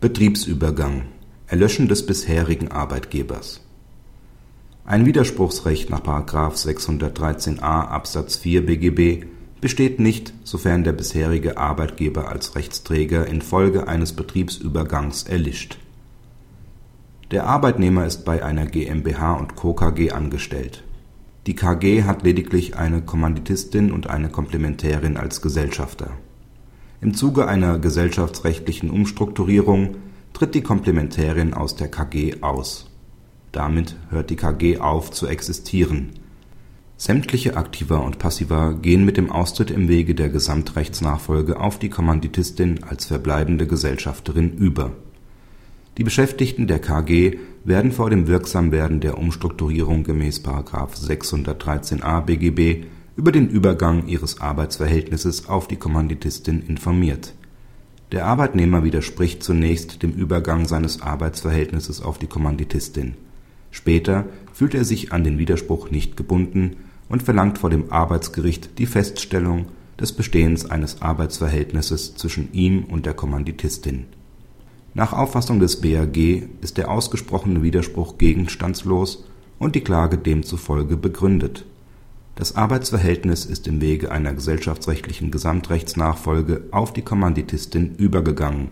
Betriebsübergang Erlöschen des bisherigen Arbeitgebers Ein Widerspruchsrecht nach § 613a Absatz 4 BGB besteht nicht, sofern der bisherige Arbeitgeber als Rechtsträger infolge eines Betriebsübergangs erlischt. Der Arbeitnehmer ist bei einer GmbH und Co. KG angestellt. Die KG hat lediglich eine Kommanditisten und eine Komplementärin als Gesellschafter im Zuge einer gesellschaftsrechtlichen Umstrukturierung tritt die Komplementärin aus der KG aus. Damit hört die KG auf zu existieren. Sämtliche Aktiva und Passiva gehen mit dem Austritt im Wege der Gesamtrechtsnachfolge auf die Kommanditistin als verbleibende Gesellschafterin über. Die Beschäftigten der KG werden vor dem Wirksamwerden der Umstrukturierung gemäß § 613a BGB über den Übergang ihres Arbeitsverhältnisses auf die Kommanditistin informiert. Der Arbeitnehmer widerspricht zunächst dem Übergang seines Arbeitsverhältnisses auf die Kommanditistin. Später fühlt er sich an den Widerspruch nicht gebunden und verlangt vor dem Arbeitsgericht die Feststellung des Bestehens eines Arbeitsverhältnisses zwischen ihm und der Kommanditistin. Nach Auffassung des BAG ist der ausgesprochene Widerspruch gegenstandslos und die Klage demzufolge begründet das Arbeitsverhältnis ist im Wege einer gesellschaftsrechtlichen Gesamtrechtsnachfolge auf die Kommanditistin übergegangen,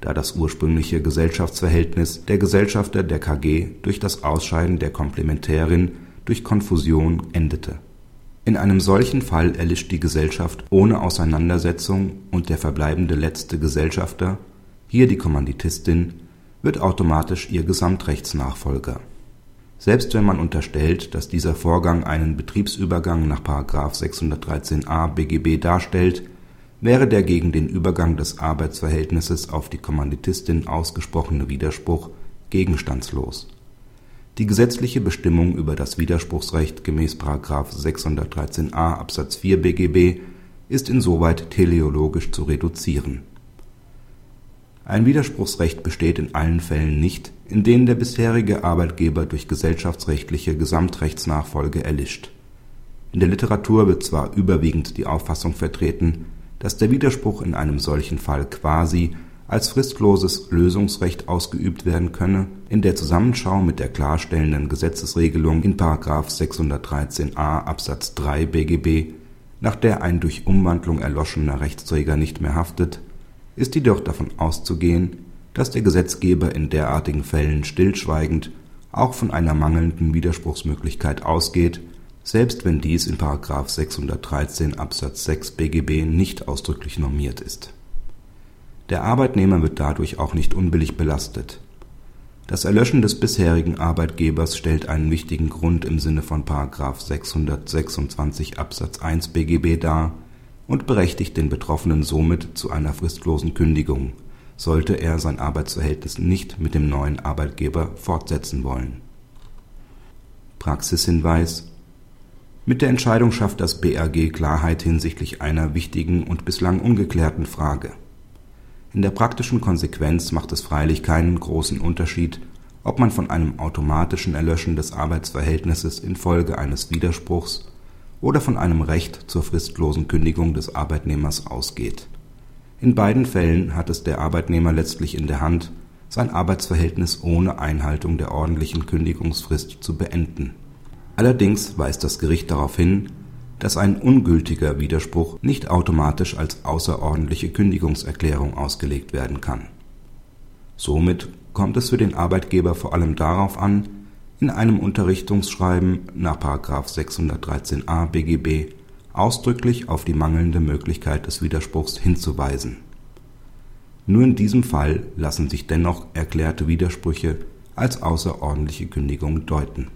da das ursprüngliche Gesellschaftsverhältnis der Gesellschafter der KG durch das Ausscheiden der Komplementärin durch Konfusion endete. In einem solchen Fall erlischt die Gesellschaft ohne Auseinandersetzung und der verbleibende letzte Gesellschafter, hier die Kommanditistin, wird automatisch ihr Gesamtrechtsnachfolger selbst wenn man unterstellt, dass dieser Vorgang einen Betriebsübergang nach § 613a BGB darstellt, wäre der gegen den Übergang des Arbeitsverhältnisses auf die Kommanditistin ausgesprochene Widerspruch gegenstandslos. Die gesetzliche Bestimmung über das Widerspruchsrecht gemäß § 613a Absatz 4 BGB ist insoweit teleologisch zu reduzieren ein Widerspruchsrecht besteht in allen Fällen nicht, in denen der bisherige Arbeitgeber durch gesellschaftsrechtliche Gesamtrechtsnachfolge erlischt. In der Literatur wird zwar überwiegend die Auffassung vertreten, dass der Widerspruch in einem solchen Fall quasi als fristloses Lösungsrecht ausgeübt werden könne, in der Zusammenschau mit der klarstellenden Gesetzesregelung in § 613a Absatz 3 BGB, nach der ein durch Umwandlung erloschener Rechtsträger nicht mehr haftet ist jedoch davon auszugehen, dass der Gesetzgeber in derartigen Fällen stillschweigend auch von einer mangelnden Widerspruchsmöglichkeit ausgeht, selbst wenn dies in § 613 Absatz 6 BGB nicht ausdrücklich normiert ist. Der Arbeitnehmer wird dadurch auch nicht unbillig belastet. Das Erlöschen des bisherigen Arbeitgebers stellt einen wichtigen Grund im Sinne von § 626 Absatz 1 BGB dar und berechtigt den Betroffenen somit zu einer fristlosen Kündigung, sollte er sein Arbeitsverhältnis nicht mit dem neuen Arbeitgeber fortsetzen wollen. Praxishinweis Mit der Entscheidung schafft das BAG Klarheit hinsichtlich einer wichtigen und bislang ungeklärten Frage. In der praktischen Konsequenz macht es freilich keinen großen Unterschied, ob man von einem automatischen Erlöschen des Arbeitsverhältnisses infolge eines Widerspruchs oder von einem Recht zur fristlosen Kündigung des Arbeitnehmers ausgeht. In beiden Fällen hat es der Arbeitnehmer letztlich in der Hand, sein Arbeitsverhältnis ohne Einhaltung der ordentlichen Kündigungsfrist zu beenden. Allerdings weist das Gericht darauf hin, dass ein ungültiger Widerspruch nicht automatisch als außerordentliche Kündigungserklärung ausgelegt werden kann. Somit kommt es für den Arbeitgeber vor allem darauf an in einem Unterrichtungsschreiben nach § 613a BGB ausdrücklich auf die mangelnde Möglichkeit des Widerspruchs hinzuweisen. Nur in diesem Fall lassen sich dennoch erklärte Widersprüche als außerordentliche Kündigung deuten